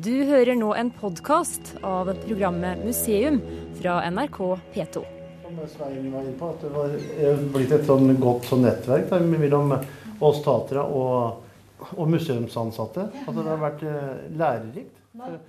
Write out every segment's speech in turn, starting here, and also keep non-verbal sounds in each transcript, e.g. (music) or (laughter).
Du hører nå en podkast av programmet Museum fra NRK P2. Som Svein var inne på, at det var er blitt et sånn godt sånn nettverk der, mellom oss tatere og, og museumsansatte. Altså, det har vært eh, lærerikt.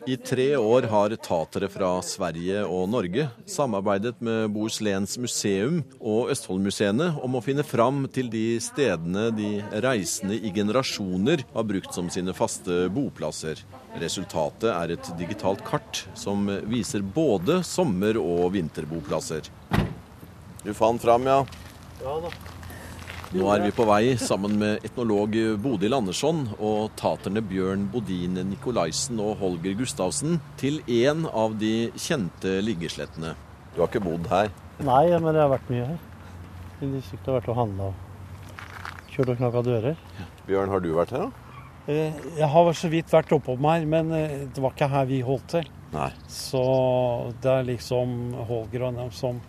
I tre år har tatere fra Sverige og Norge samarbeidet med Bohusléns museum og Østfoldmuseene om å finne fram til de stedene de reisende i generasjoner har brukt som sine faste boplasser. Resultatet er et digitalt kart som viser både sommer- og vinterboplasser. Du fant fram, ja? Ja da. Nå er vi på vei sammen med etnolog Bodil Andersson og taterne Bjørn Bodin Nikolaisen og Holger Gustavsen til en av de kjente liggeslettene. Du har ikke bodd her? Nei, men jeg har vært mye her. I distriktet har vært og handla og kjørt og knakka dører. Bjørn, har du vært her, da? Eh, Jeg har så vidt vært oppom her, men eh, det var ikke her vi holdt til. Nei. Så det er liksom Holger og dem som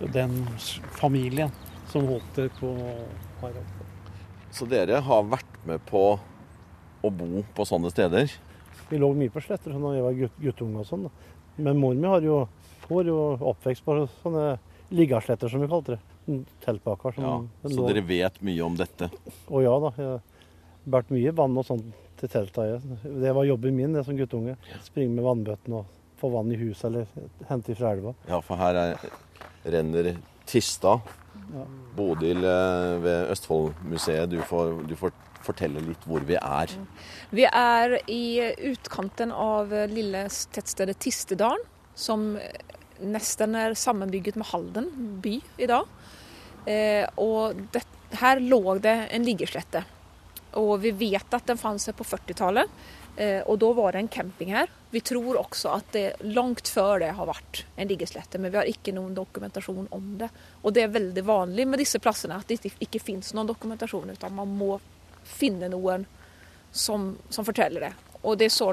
Den familien som holdt til på her oppe. Så dere har vært med på å bo på sånne steder? Vi lå mye på sletter sånn da jeg var gutt, guttunge og sånn. da. Men mor mi har jo, var jo oppvekst på sånne liggasletter, som vi kalte det. Teltbaker. Ja, Så lå- dere vet mye om dette? Å ja da. Jeg har båret mye vann og sånn til telta. Det var jobben min det som guttunge. Springe med vannbøttene og få vann i huset eller hente fra elva. Ja, for her er, renner Tista. Bodil eh, ved Østfoldmuseet, du får, du får fortelle litt hvor vi er. Vi er i utkanten av lille tettstedet Tistedalen, som nesten er sammenbygget med Halden by i dag. Eh, og det, her lå det en liggeslette. Og vi vet at den fant seg på 40-tallet, eh, og da var det en camping her. Vi tror også at det langt før det har vært en liggeslette, men vi har ikke noen dokumentasjon om det. Og det er veldig vanlig med disse plassene at det ikke, finnes noen dokumentasjon, utan man må finne noen som, som forteller det. Og det er så,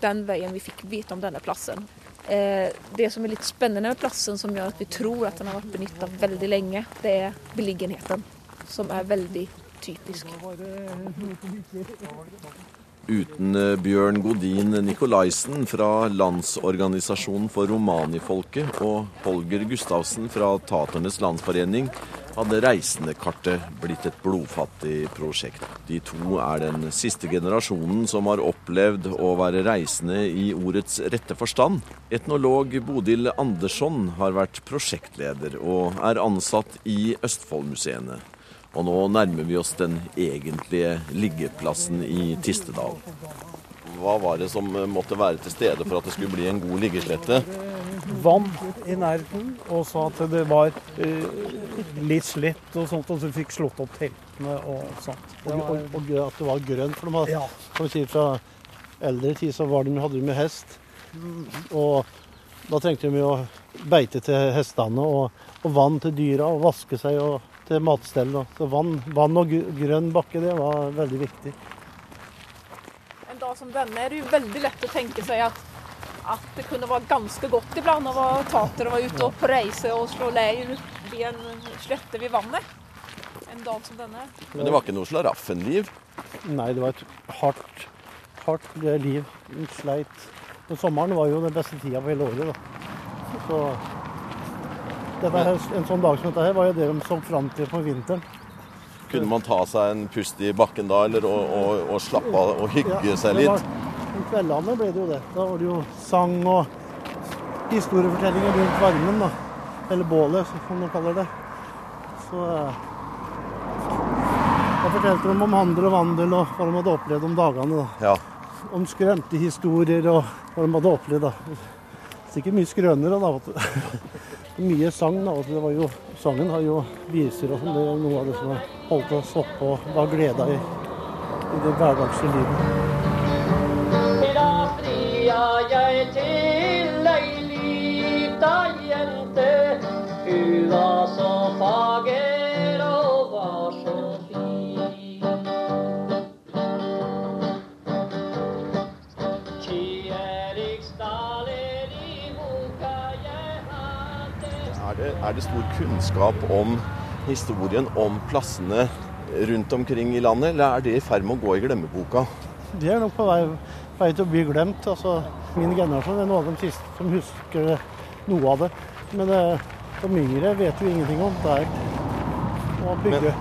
den veien vi fikk vite om denne plassen. Eh, det som er litt spennende med plassen, som gjør at vi tror at den har vært benyttet veldig lenge, det er beliggenheten, som er veldig typisk. Uten eh, Bjørn Godin Nikolaisen fra Landsorganisasjonen for romanifolket og Holger Gustavsen fra Taternes Landsforening hadde reisendekartet blitt et blodfattig prosjekt. De to er den siste generasjonen som har opplevd å være reisende i ordets rette forstand. Etnolog Bodil Andersson har vært prosjektleder og er ansatt i Østfoldmuseene. Og nå nærmer vi oss den egentlige liggeplassen i Tistedal. Hva var det som måtte være til stede for at det skulle bli en god liggeslette? Vann i nærheten, og så at det var eh, litt slett og sånt, og så fikk slått opp teltene og sånt. Det Og, og, og at det var grønt. For de hadde, ja. som vi sier fra eldre tid, så var de, hadde de med hest. Og da trengte de jo beite til hestene og, og vann til dyra og vaske seg og til matstell. da. Så vann, vann og grønn bakke, det var veldig viktig. En dag som denne er det jo veldig lett å tenke seg at, at det kunne være ganske godt iblant å være tater og være ute og på reise og slå leir ved en slette ved vannet. En dag som denne. Men det var ikke noe slaraffenliv. Nei, det var et hardt, hardt liv. En sleit. Men sommeren var jo den beste tida på hele året. da. Så her, En sånn dag som dette her var jo det de så fram til på vinteren. Kunne man ta seg en pust i bakken da, eller og, og, og slappe av og hygge Ja, seg litt? Om kveldene ble det jo det. Da var det jo sang og historiefortellinger rundt varmen, da. Eller bålet, som de kaller det. Så eh, Da fortalte de om handel og vandel og hva de hadde opplevd om dagene. da. Ja. Om skrønte historier og hva de hadde opplevd. da. Sikkert mye skrønere, da. (laughs) Mye sang. da. altså. Det var jo, sangen har jo viser og sånn. Det er noe av det som har holdt oss oppe og var gleda i, i det hverdagslige livet. I dag frier jeg til Er, det, stor kunnskap om historien om plassene rundt omkring i landet, eller er det i ferd med å gå i glemmeboka? De er nok på vei, vei til å bli glemt. Altså, min generasjon er noe av de siste som husker noe av det. Men eh, de yngre vet jo ingenting om det her. Og, bygge,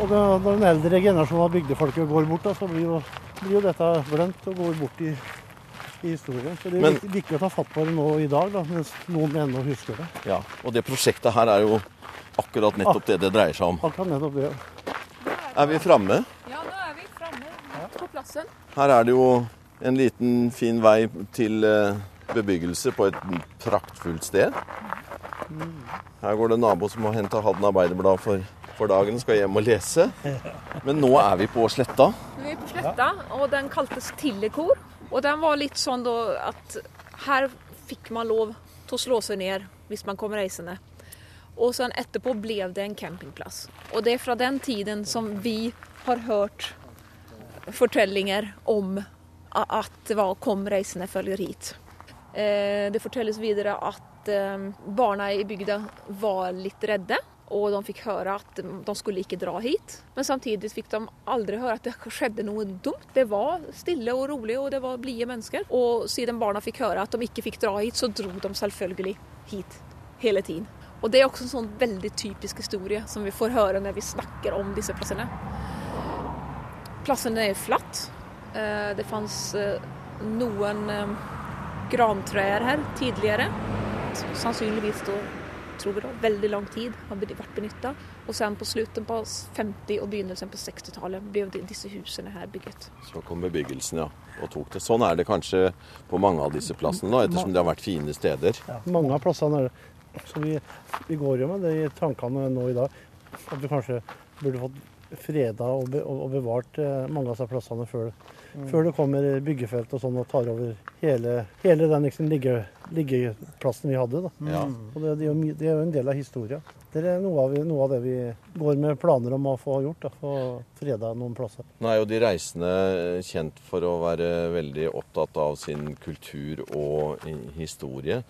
og når den eldre generasjonen av bygdefolket går bort, da, så blir jo, blir jo dette glemt og går bort i, i historien. Så det er Men- viktig, å ta fatt på det nå i dag, da, mens noen ennå husker det. Ja, Og det prosjektet her er jo akkurat nettopp det det dreier seg om. Akkurat nettopp det. Er vi framme? Ja, nå er vi framme på plassen. Her er det jo en liten fin vei til eh, bebyggelse på et praktfullt sted. Her går det en nabo som har henta Halden Arbeiderblad for, for dagen, skal hjem og lese. (laughs) Men nå er vi på sletta. Vi er på Sletta, og den kaltes Tillekor. Och den var litt sånn da at her fikk man lov til å slå seg ned hvis man kom reisende. Og sen etterpå ble det en campingplass. Og det er fra den tiden som vi har hørt fortellinger om at det var 'kom reisende følger hit'. Eh, Det fortelles videre at eh, barna i bygda var litt redde. Og de fikk høre at de skulle ikke dra hit. Men samtidig fikk de aldri høre at det skjedde noe dumt. Det var stille og rolig, og det var blide mennesker. Og siden barna fikk høre at de ikke fikk dra hit, så dro de selvfølgelig hit hele tiden. Og det er også en sånn veldig typisk historie som vi får høre når vi snakker om disse plassene. Plassene er flatt. Eh, Det fanns eh, noen eh, grantrær her tidligere. Sannsynligvis da, tror vi da, veldig lang tid har vært benytta. Og sen på slutten på 50- og begynnelsen på 60-tallet ble de- disse husene her bygget. Så kom bebyggelsen, ja. Og tok det. Sånn er det kanskje på mange av disse plassene nå, ettersom det har vært fine steder. Ja, Mange av plassene er det. Så vi, vi går jo med det i tankene nå i dag. At vi kanskje burde fått freda og, bevart eh, mange av disse plassene før, før det kommer byggefelt og sånn og tar over hele, hele den liksom, ligge, liggeplassen vi hadde. Da. Ja. Og det, det, er jo, my- det er jo en del av historia. Det er noe av, noe av det vi går med planer om å få gjort. Da, få freda noen plasser. Nå er jo de reisende kjent for å være veldig opptatt av sin kultur og historie.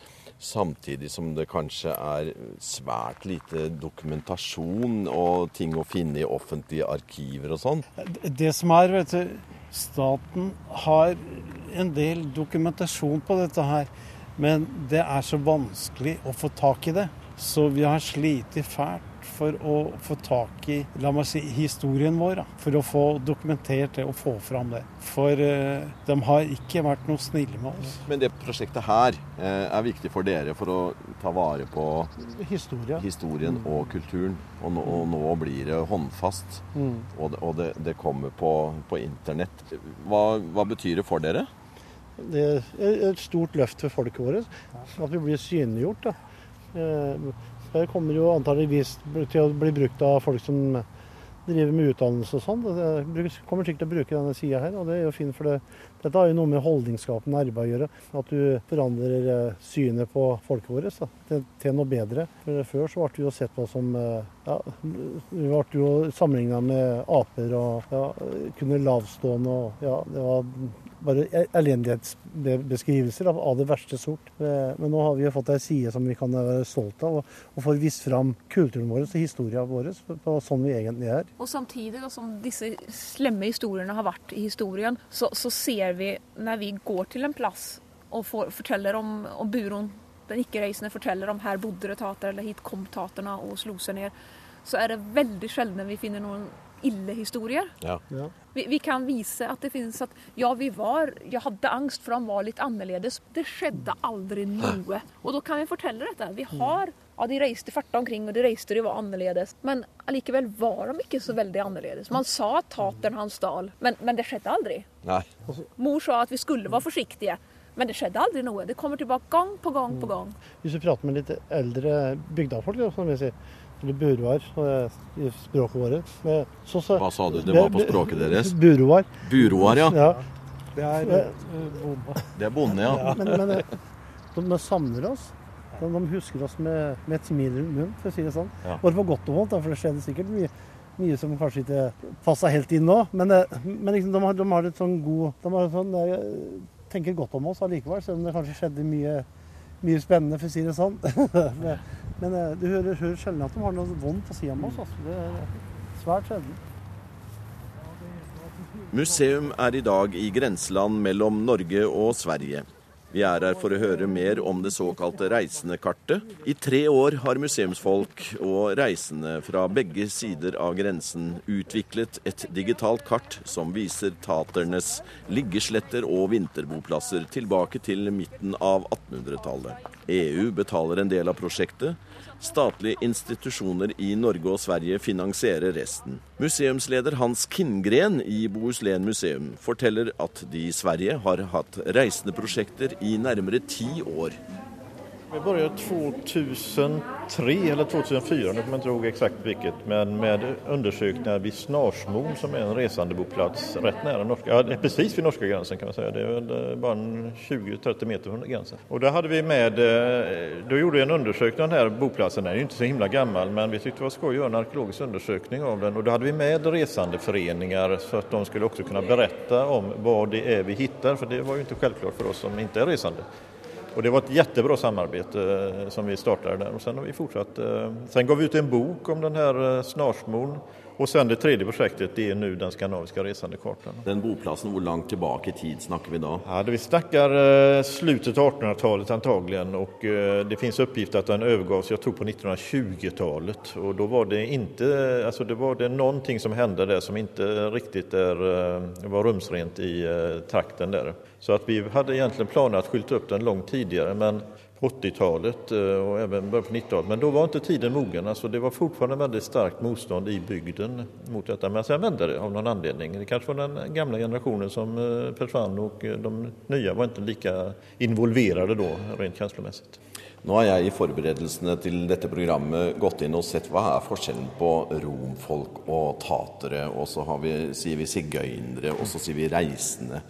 Samtidig som det kanskje er svært lite dokumentasjon og ting å finne i offentlige arkiver og sånn. Det som er, vet du, staten har en del dokumentasjon på dette her, men det er så vanskelig å få tak i det. Så vi har slitt fælt for å få tak i la meg si, historien vår, da, for å få dokumentert det og få fram det. For eh, de har ikke vært noe snille med oss. Men det prosjektet her eh, er viktig for dere for å ta vare på Historia. historien og kulturen. Og nå, og nå blir det håndfast, Mm. og det, og det, det kommer på, på internett. Hva, hva betyr det for dere? Det er et stort løft for folket vårt. At vi blir synliggjort. Da. Det kommer jo antageligvis til å bli brukt av folk som driver med utdannelse og sånn. Det kommer sikkert til å bruke denne sida her, og det er jo fint. For det, dette har jo noe med holdningsskapende arbeid å gjøre. At du forandrer eh, synet på folket vårt til noe bedre. For Før så ble vi jo sett på som eh, ja, Vi ble jo sammenligna med aper og ja, kunne lavstående og ja, det var bare elendighetsbeskrivelser av, det verste sort. Men nå har vi jo fått ei side som vi kan være stolte av, og, og får vist fram kulturen vår og historien vår på, sånn vi egentlig er. Og samtidig da, som disse slemme historiene har vært i historien, så, så ser vi når vi går til en plass og får, forteller om, om buron, den ikke-reisende forteller om her bodde det tater, eller hit kom taterne og slo seg ned, så er det veldig sjelden vi finner noen ille historier. Ja. Ja. Vi, vi kan vise at det finnes at ja, vi var, jeg hadde angst for han var litt annerledes. Det skjedde aldri noe. Og da kan vi fortelle dette. Vi har, ja, De reiste farta omkring, og de reiste, de var annerledes. Men allikevel var de ikke så veldig annerledes. Man sa at tateren han stal, men, men det skjedde aldri. Nei. Mor sa at vi skulle være forsiktige, men det skjedde aldri noe. Det kommer tilbake gang på gang på gang. Hvis du prater med litt eldre bygdafolk, da, som vi sier, eller buroar i språket vårt så, så, Hva sa du? Det var på språket deres? Buroar. Buroar, ja. Ja. Det er eh, bonde. Det er bonde, ja. Men, men eh, de, de savner oss. De, de husker oss med, med et smil rundt munnen, for å si det sånn. Ja. Både på godt og vondt, for det skjedde sikkert mye, mye som kanskje ikke passa helt inn nå. Men, eh, men liksom, de, har, de har et sånn god De har et sånn, tenker godt om oss allikevel, selv om det kanskje skjedde mye, mye spennende, for å si det sånn. (laughs) men eh, du hører, hører sjelden at de har noe vondt å si om oss. Altså. Det er svært sjelden. Museum er i dag i grenseland mellom Norge og Sverige. Vi er her for å høre mer om det såkalte reisendekartet. I tre år har museumsfolk og reisende fra begge sider av grensen utviklet et digitalt kart som viser taternes liggesletter og vinterboplasser tilbake til midten av 1800-tallet. EU betaler en del av prosjektet. Statlige institusjoner i Norge og Sverige finansierer resten. Museumsleder Hans Kindgren i Bohuslän museum forteller at de i Sverige har hatt reisendeprosjekter i nærmere ti år. Vi begynte 2003 eller 2004, nu kommer jag ikke exakt hvilket, men med undersøkelser vid Snarsmoen som er en resandeboplats rett nær norska, ja, precis ved norska gränsen kan man si. Det er eh, 20-30 meter från grensen. Og där hadde vi med, Da då gjorde vi en undersøkelse av denne boplassen. den er jo ikke så himla gammel, men vi syntes det var skoj å gjøre en arkeologisk undersøkelse av den Og då hadde vi med resandeföreningar så at de skulle også kunne berätta om hva det er vi hittar, for det var jo ikke selvklart for oss som ikke er resande. Och det var ett jättebra samarbete eh, som vi startade där och sen har vi fortsatt. eh, Sen gav vi ut en bok om den här eh, snarsmon och sen det tredje prosjektet det er nu den skandinaviske resandekartan. Den boplassen, hvor langt tilbake i tid snakker vi da? Ja, det vi snakker eh, slutet av 1800-talet antagelig. Og eh, det fins oppgifter at den övergavs, seg tror på 1920-talet Og da var det ikke altså, det var det någonting som hendte der som ikke riktig er, eh, var rumsrent i eh, trakten der. Så at vi hadde egentlig planer å skylta opp den langt tidligere. men 80-talet og och även på 90-talet. Men då var inte tiden mogen. Alltså det var fortfarande väldigt starkt motstånd i bygden mot detta. Men sen vände det av någon anledning. Det kanske var den gamla generationen som eh, försvann och eh, de nya var inte lika involverade då rent känslomässigt. Nå har jeg i forberedelsene til dette programmet gått inn og sett hva er forskjellen på romfolk og tatere, og så har vi, sier vi sigøynere, og så sier vi reisende.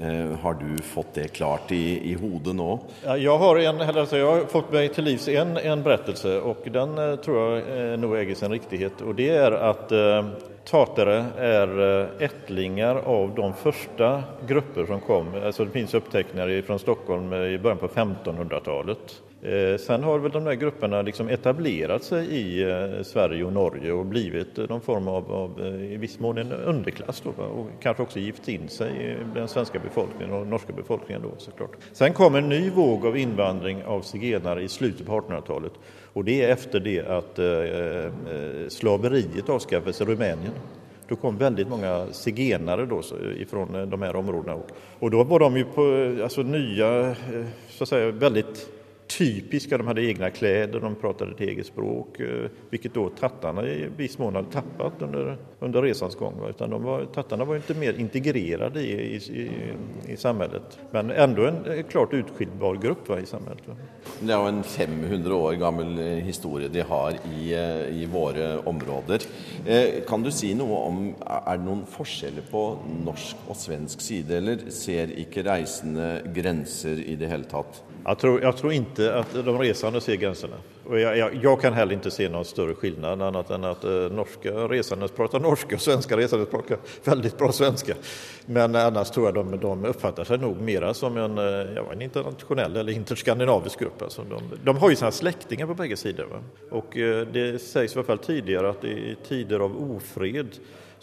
Eh, har du fått det klart i, i hodet nå? Jeg har, en, eller jeg har fått meg til livs en, en berättelse og den eh, tror jeg nå eier sin riktighet Og det er eh, tatere er eh, ättlingar av de første grupper som kom. Alltså det finns uppteckningar fra Stockholm eh, i början på 1500-talet. Eh, Sen har väl de där grupperna liksom etablerat sig i eh, Sverige og Norge og blivit eh, någon form av, av eh, i viss mån en underklass då, och kanske gift in sig i den svenske befolkningen och norske befolkningen då såklart. Sen kom en ny våg av invandring av zigenare i slutet på 1800-talet och det är efter det att eh, eh, slaveriet avskaffades i Rumänien. Då kom väldigt många zigenare då ifrån eh, de här områdena och, och då var de ju på eh, alltså nya, eh, så att säga väldigt typiska. De hade egna kläder, de pratade ett eget språk, hvilket vilket då tattarna i viss mån hade tappat under, under resans. Utan de var, var inte mer integrerade i, i, i, samhället, men ändå en eh, klart utskiljbar grupp va, i samhället. Det er jo en 500 år gammel eh, historie de har i, eh, i våre områder. Eh, Kan du si noe om Er det noen forskjeller på norsk og svensk side, eller ser ikke reisende grenser i det hele tatt? Jag tror, jag tror inte att de resande ser gränserna. Och jag, jag, jag kan heller inte se någon större skillnad annat än att norske norska resande pratar norska och svenska resande pratar väldigt bra svenska. Men annars tror jag de, de uppfattar sig nog mera som en, eh, ja, en internationell eller interskandinavisk grupp. De, de har ju sina släktingar på bägge sidor. Va? Och eh, det sägs i alla fall tidigare att i tider av ofred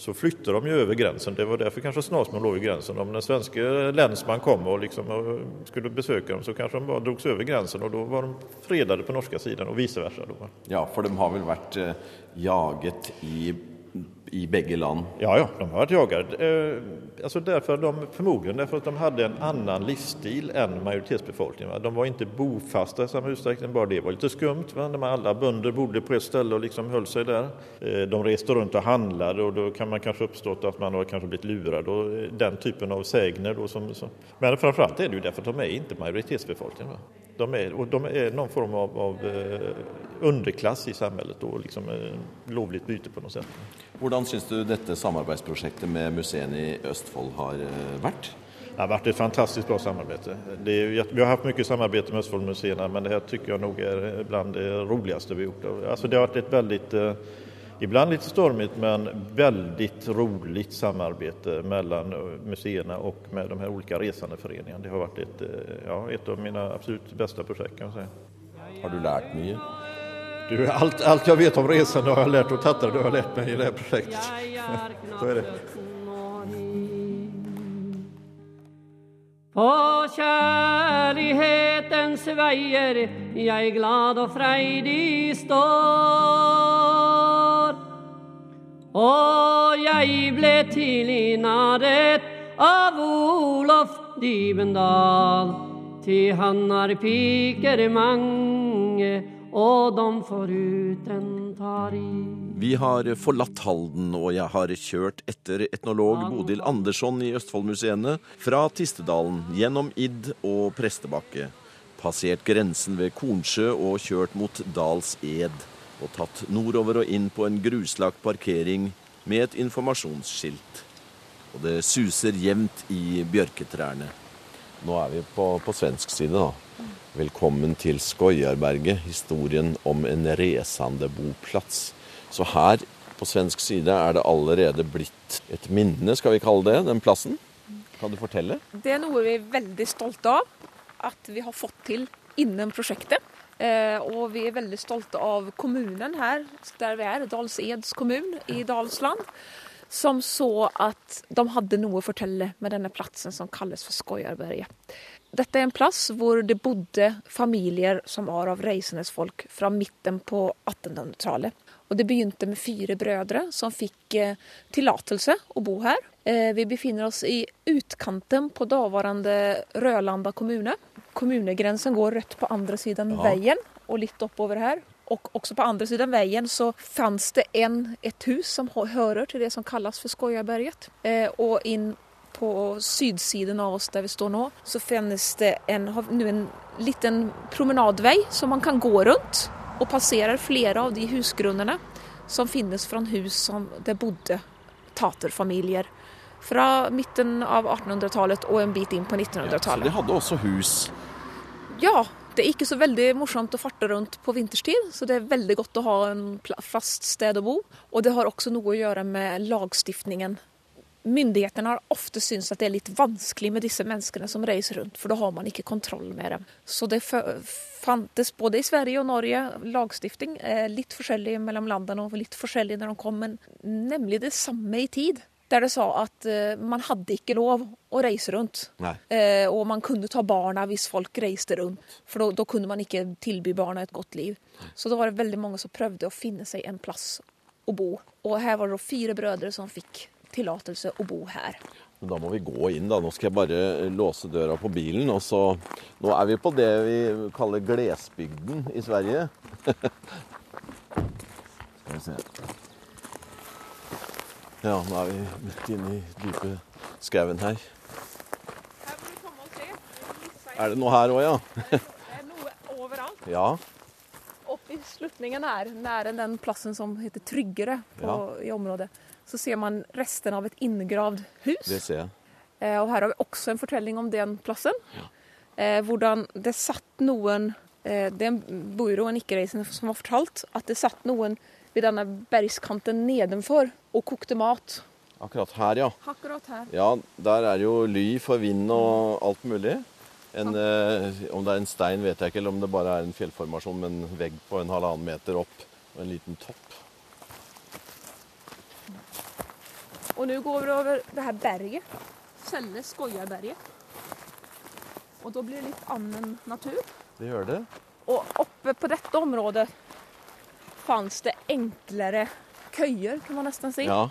så flyttar de ju över gränsen. Det var därför kanske Snasman låg i gränsen. Om den svenska länsman kom och liksom eh, skulle besöka dem så kanske de bara drogs över gränsen och då var de fredade på norska sidan och vice versa. Då. Ja, for de har vel vært eh, jaget i, i begge land. Ja, ja, de har vært jaget. Eh, altså derfor de, Formodentlig derfor at de hadde en annen livsstil enn majoritetsbefolkningen. De var ikke bofaste i samme utstrekning, bare det var litt skumt. Alle bönder bodde på et sted og liksom holdt seg der. Eh, de reste rundt og handlade og da kan man kanskje oppstå at man har kanskje blitt lurad eh, den typen av segner. Då som, som. Men framförallt er det jo derfor at de er ikke majoritetsbefolkningen. De är, och de är någon form av, av eh, underklass i samhället og liksom lovlig lovligt byte på något sätt. Hvordan syns du dette samarbeidsprosjektet med museene i Østfold har eh, vært? Det har vært et fantastisk bra jätte- vi har hatt mye samarbeid med Østfoldmuseene, men det her tycker jeg nok er blant det roligste vi har gjort. Altså, det har vært et veldig eh, ibland lite stormigt men väldigt roligt samarbete mellan museerna och med de här olika resandeföreningarna. Det har varit ett, eh, ja, ett av mina absolut bästa projekt kan jag säga. Har du lært mye? Du, allt, allt jag vet om resande har jag lärt och tattare det har jag lärt mig i det här projektet. Så är det. På kjærlighetens veier jeg glad og freidig står. Og jeg ble tidlig narret av Olof Dybendal, til han har piker mange, og de foruten tar i. Vi har forlatt Halden, og jeg har kjørt etter etnolog Bodil Andersson i Østfoldmuseene fra Tistedalen, gjennom Id og Prestebakke, passert grensen ved Kornsjø og kjørt mot Dals Ed, og tatt nordover og inn på en gruslagt parkering med et informasjonsskilt. Og det suser jevnt i bjørketrærne. Nå er vi på, på svensk side, da. Velkommen til Skojarberget, historien om en resende boplass. Så her på svensk side er det allerede blitt et minne, skal vi kalle det, den plassen. Kan du fortelle? Det er noe vi er veldig stolte av at vi har fått til innen prosjektet. Eh, og vi er veldig stolte av kommunen her, der vi er, Dals Eds kommun i Dalsland, som så at de hadde noe å fortelle med denne plassen som kalles for Skoiarberget. Dette er en plass hvor det bodde familier som var av reisendes folk fra midten på 1800-tallet. Og Det begynte med fire brødre som fikk eh, tillatelse å bo her. Eh, vi befinner oss i utkanten på daværende Rølanda kommune. Kommunegrensen går rett på andre siden Ja. veien og litt oppover her. Og også på andre siden veien så fanns det en, et hus som hører til det som kalles for Skojaberget. Eh, og inn på sydsiden av oss der vi står nå, så finnes det en, nu en liten promenadvei som man kan gå rundt. Og passerer flere av de husgrunnene som finnes fra hus som det bodde taterfamilier. Fra midten av 1800-tallet og en bit inn på 1900-tallet. Så de hadde også hus. Ja, det er ikke så veldig morsomt å farte rundt på vinterstid, så det er veldig godt å ha en fast sted å bo. Og det har også noe å gjøre med lagstiftningen. Myndighetene har ofte syntes at det er litt vanskelig med disse menneskene som reiser rundt, for da har man ikke kontroll med dem. Så det fantes både i Sverige og Norge lagstiftning, eh, litt forskjellig mellom landene og litt forskjellig når de kom, men nemlig det samme i tid. Der det sa at eh, man hadde ikke lov å reise rundt. Eh, og man kunne ta barna hvis folk reiste rundt, for da- da kunne man ikke tilby barna et godt liv. Så da var det veldig mange som prøvde å finne seg en plass å bo. Og her var det fire brødre som fikk tillatelse å bo her. Da må vi gå inn, da. Nå skal jeg bare låse døra på bilen. Og så Nå er vi på det vi kaller Glesbygden i Sverige. (laughs) skal vi se. Ja, nå er vi midt inne i dype skauen her. Her må du komme og se. Er det noe her òg, ja? Det er noe overalt. Ja. Opp i slutningen her, nære den plassen som heter Tryggere på, i området, så ser man resten av et inngravd hus. Det ser jeg. Eh, Og her har vi også en fortelling om den plassen. Ja. hvordan det satt noen eh, Det er en og en ikke-reisende som har fortalt at det satt noen ved denne bergskanten nedenfor og kokte mat. Akkurat her, ja. Akkurat her. Ja, der er jo ly for vind og alt mulig. En, eh, om det er en stein, vet jeg ikke, eller om det bare er en fjellformasjon med en vegg på en halvannen meter opp og en liten topp. Og nå går vi over det her berget. Selle Skoiarberget. Og da blir det litt annen natur. Det gjør det. Og oppe på dette området fanns det enklere køyer, kan man nesten si. Ja.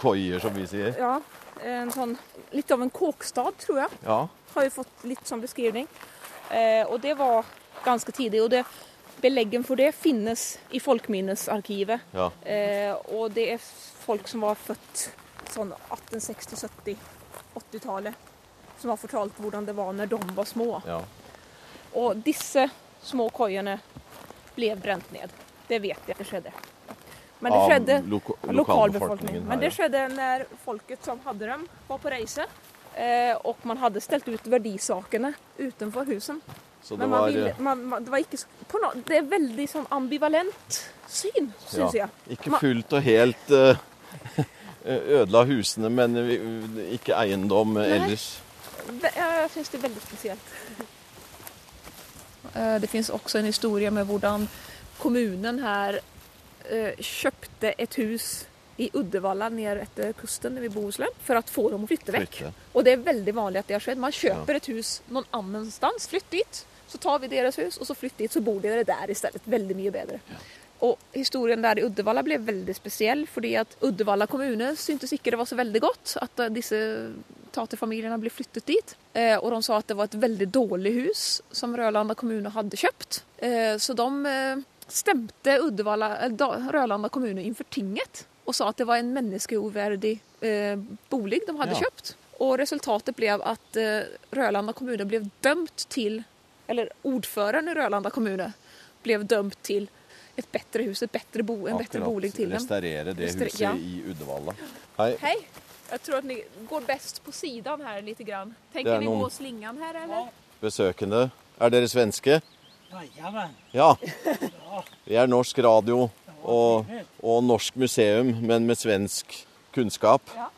Koier, som vi sier. Ja, en sånn, litt av en kåkstad, tror jeg. Ja. Har vi fått litt sånn beskrivning. Eh, og det var ganske tidlig. Og det, beleggen for det finnes i Folkeminnesarkivet. ja. Eh, og det er folk som var født sånn 1860-, 70-, 80-tallet. Som har fortalt hvordan det var når de var små. ja. Og disse små koiene ble brent ned. Det vet jeg at det skjedde. Men det Av skjedde loko lokalbefolkningen. lokalbefolkningen Men det skjedde når folket som hadde dem, var på reise. Eh, og man hadde stelt ut verdisakene utenfor husen. Så det var ville, eh, man, man, det var ikke på no, Det er veldig sånn ambivalent syn, syns ja, jeg. ikke Man- fullt og helt (laughs) uh, ødela husene, men vi- ikke eiendom ellers. Jeg syns det er veldig spesielt. Eh, Det fins også en historie med hvordan kommunen her eh, kjøpte et hus i Uddevalla ned etter kusten i Bohuslän for å få dem å flytte vekk. Og det er veldig vanlig at det har skjedd. Man kjøper et hus noen annenstans, flytt dit, så tar vi deres hus, og så flytt dit, så bor dere der i stedet. Veldig mye bedre. Og historien der i Uddevalla ble veldig spesiell, fordi at Uddevalla kommune syntes ikke det var så veldig godt at eh, disse taterfamiliene ble flyttet dit. Eh, og de sa at det var et veldig dårlig hus som Rølanda kommune hadde kjøpt. Eh, så de eh, stemte Uddevalla, eh, da, Rølanda kommune inn for tinget og sa at det var en menneskeuverdig eh, bolig de hadde Ja. kjøpt. Og resultatet ble at eh, Rølanda kommune ble dømt til Eller ordføreren i Rølanda kommune ble dømt til et bedre hus, et bedre bo, en bedre bolig til dem. Restaurere det Restaure- huset ja. i Uddevalla. Hei. Hei. Jeg tror at dere går best på siden her litt. Grann. Tenker dere noen- gå slingan her, eller? Besøkende. Er dere svenske? Ja. Vi er norsk radio og, og norsk museum, men med svensk kunnskap. Ja.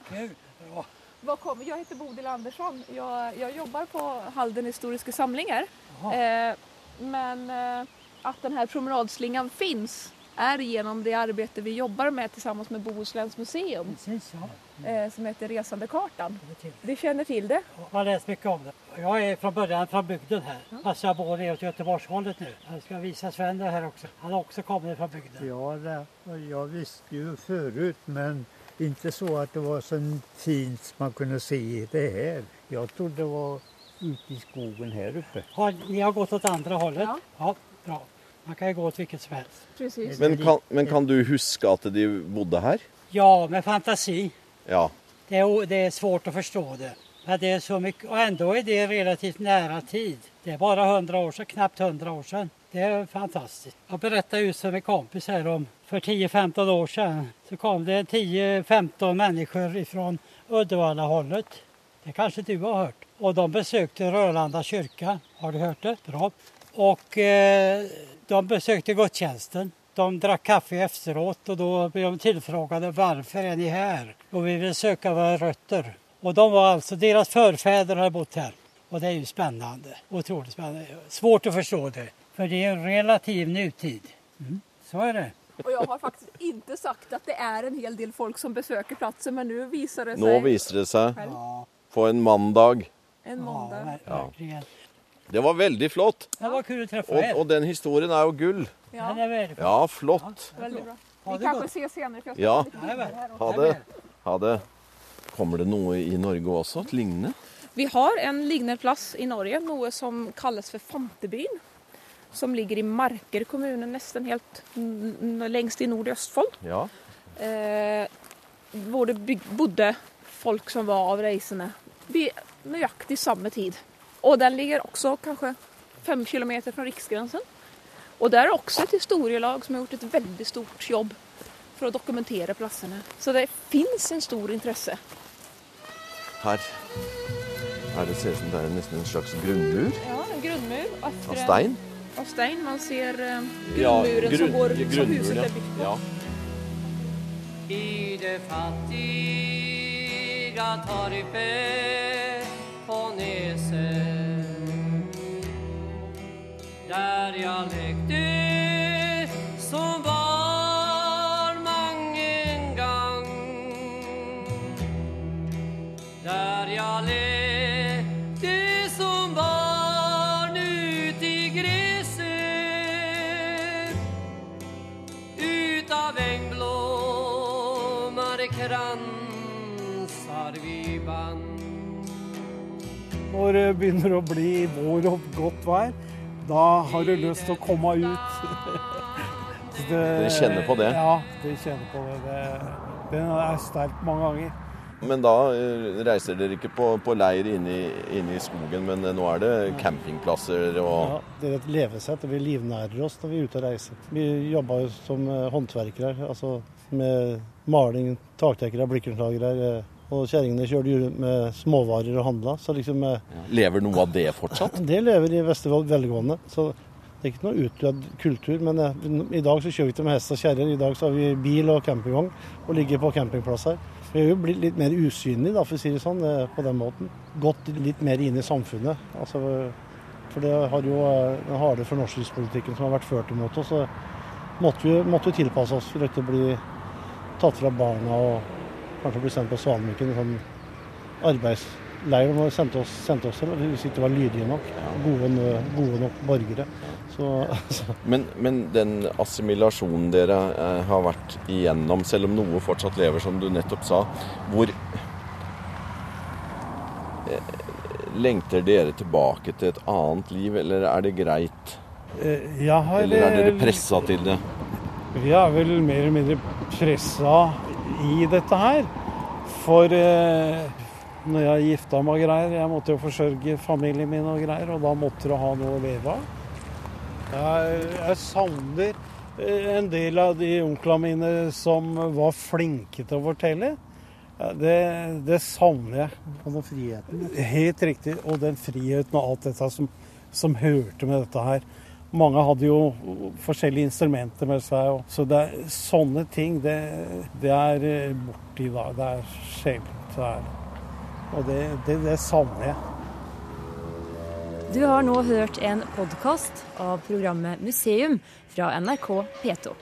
Jag heter Bodil Andersson. Jeg, jeg jobber på Halden historiske samlinger. Eh, men eh, denne den här promenadslingan finns är genom det arbete vi jobbar med tillsammans med Bohusläns museum Precis, ja. eh, som heter Resandekartan. Vi känner till det. Jag har läst mycket om det. Jag är från början från bygden här. Fast jag bor åt Göteborgshållet nu. Jag ska visa Sven det här också. Han har också kommit från bygden. Ja, det, jag visste ju förut men inte så att det var så fint som man kunde se det här. Jag trodde det var ute i skogen här uppe. Har, ni har gått åt andra hållet? Ja. ja. Bra. Man kan gå til hvilket som helst. Men kan, men kan du huske at de bodde her? Ja, med fantasi. Ja. Det er, det er svårt å forstå det. Men det er så mycket, och ändå är det relativt nära tid. Det er bare 100 år sedan, knappt 100 år siden. Det er fantastisk. Jeg berättade just för en kompis här om för 10-15 år siden, så kom det 10-15 mennesker ifrån Uddevalla-hållet. Det kanskje du har hørt. Og de besøkte Rørlanda kyrka. Har du hørt det? Bra. Och eh, de besökte gudstjänsten. De drack kaffe efteråt och då blev de tillfrågade varför är ni här? Och vi vill söka våra rötter. Och de var alltså, deras förfäder har bott här. Och det är ju spännande. Otroligt spännande. Svårt att förstå det. För det är en relativ nutid. Mm. Så är det. Och jag har faktiskt inte sagt att det är en hel del folk som besöker platsen men nu visar det sig Nå viser det Ja, på en mandag. en ja verkligen. Ja. Det var veldig flott. Det var kul att träffa Og, er. og den historien er jo gull. Ja, är värdefull. Ja, flott. väldigt bra. Vi kan kanske gott. ses ska Ja. Ha det. Ha det. Kommer det noe i Norge også? Et lignende? Vi har en lignende plass i Norge, noe som kalles for Fantebyen. Som ligger i Marker kommune, nesten helt n- n- lengst i nord i Østfold. Ja. Eh, hvor det bodde folk som var avreisende reisende. nøyaktig samme tid. Og den ligger også kanskje fem kilometer fra riksgrensen. Og der er også et historielag som har gjort et veldig stort jobb for å dokumentere plassene. Så det fins en stor interesse. Her er det ser ut som det er nesten en slags grunnmur Ja, en grunnmur av stein. av stein. Man ser grunnmuren Ja, grunnmuren som, grunn- går, som grunnmuren, huset ja. er bygd på. Ja. I det fattiga torpet på Neset Der jeg lekte som barn mange gang. Der jeg lekte som barn ut i gresset. Ut av engblommer kransar vi band. Når det begynner å bli vår og godt vær, da har du lyst til å komme ut. (laughs) (laughs) Det- Dere kjenner på det? Ja, de kjenner på det. det. Den er sterk mange ganger. Men da eh, reiser dere ikke på, på leir inne i, inne i skogen, men eh, nå er det campingplasser og Ja, det er et levesett, og vi livnærer oss når vi er ute og reiser. Vi jobber jo som eh, håndverkere, altså med maling, taktekkere, blikkenslagere. Eh, Og kjerringene kjører jo med småvarer og handla. Så liksom ja. Lever noe av det fortsatt? (laughs) det lever i beste velgående. Så det er ikke noe utdødd kultur. Men eh, i dag så kjører vi ikke med hest og kjerre. I dag så har vi bil og campingvogn og ligger på campingplasser. Vi er jo blitt litt mer usynlige, da, for å si det sånn, eh, på den måten. Gått litt mer inn i samfunnet. Altså, for det har jo eh, den harde fornorskingspolitikken som har vært ført imot oss. Så måtte vi måtte vi tilpasse oss for ikke å bli tatt fra barna og kanskje bli sendt på Svanviken, sånn arbeidsleir de sendte oss, sendte oss til, hvis vi ikke var lydige nok. Gode, gode nok borgere. Så, så Men, men den assimilasjonen dere eh, har vært igjennom, selv om noe fortsatt lever, som du nettopp sa, hvor eh, Lengter dere tilbake til et annet liv, eller er det greit? Eh, Jeg har, Eller er dere eh, pressa til det? Vi er vel mer eller mindre pressa i dette her. For eh, når jeg gifta meg og greier, jeg måtte jo forsørge familien min og greier, og da måtte du ha noe å leve av. Jeg, jeg savner eh, en del av de onklene mine som var flinke til å fortelle. Det, det savner jeg. Og den friheten. Helt riktig. Og den friheten og alt dette som, som hørte med dette her. Mange hadde jo forskjellige instrumenter med seg. Så det er, sånne ting, det, det er eh, borte i dag. Det er sjeldent. Og det, det, det savner jeg. Du har nå hørt en podkast av programmet Museum fra NRK P2.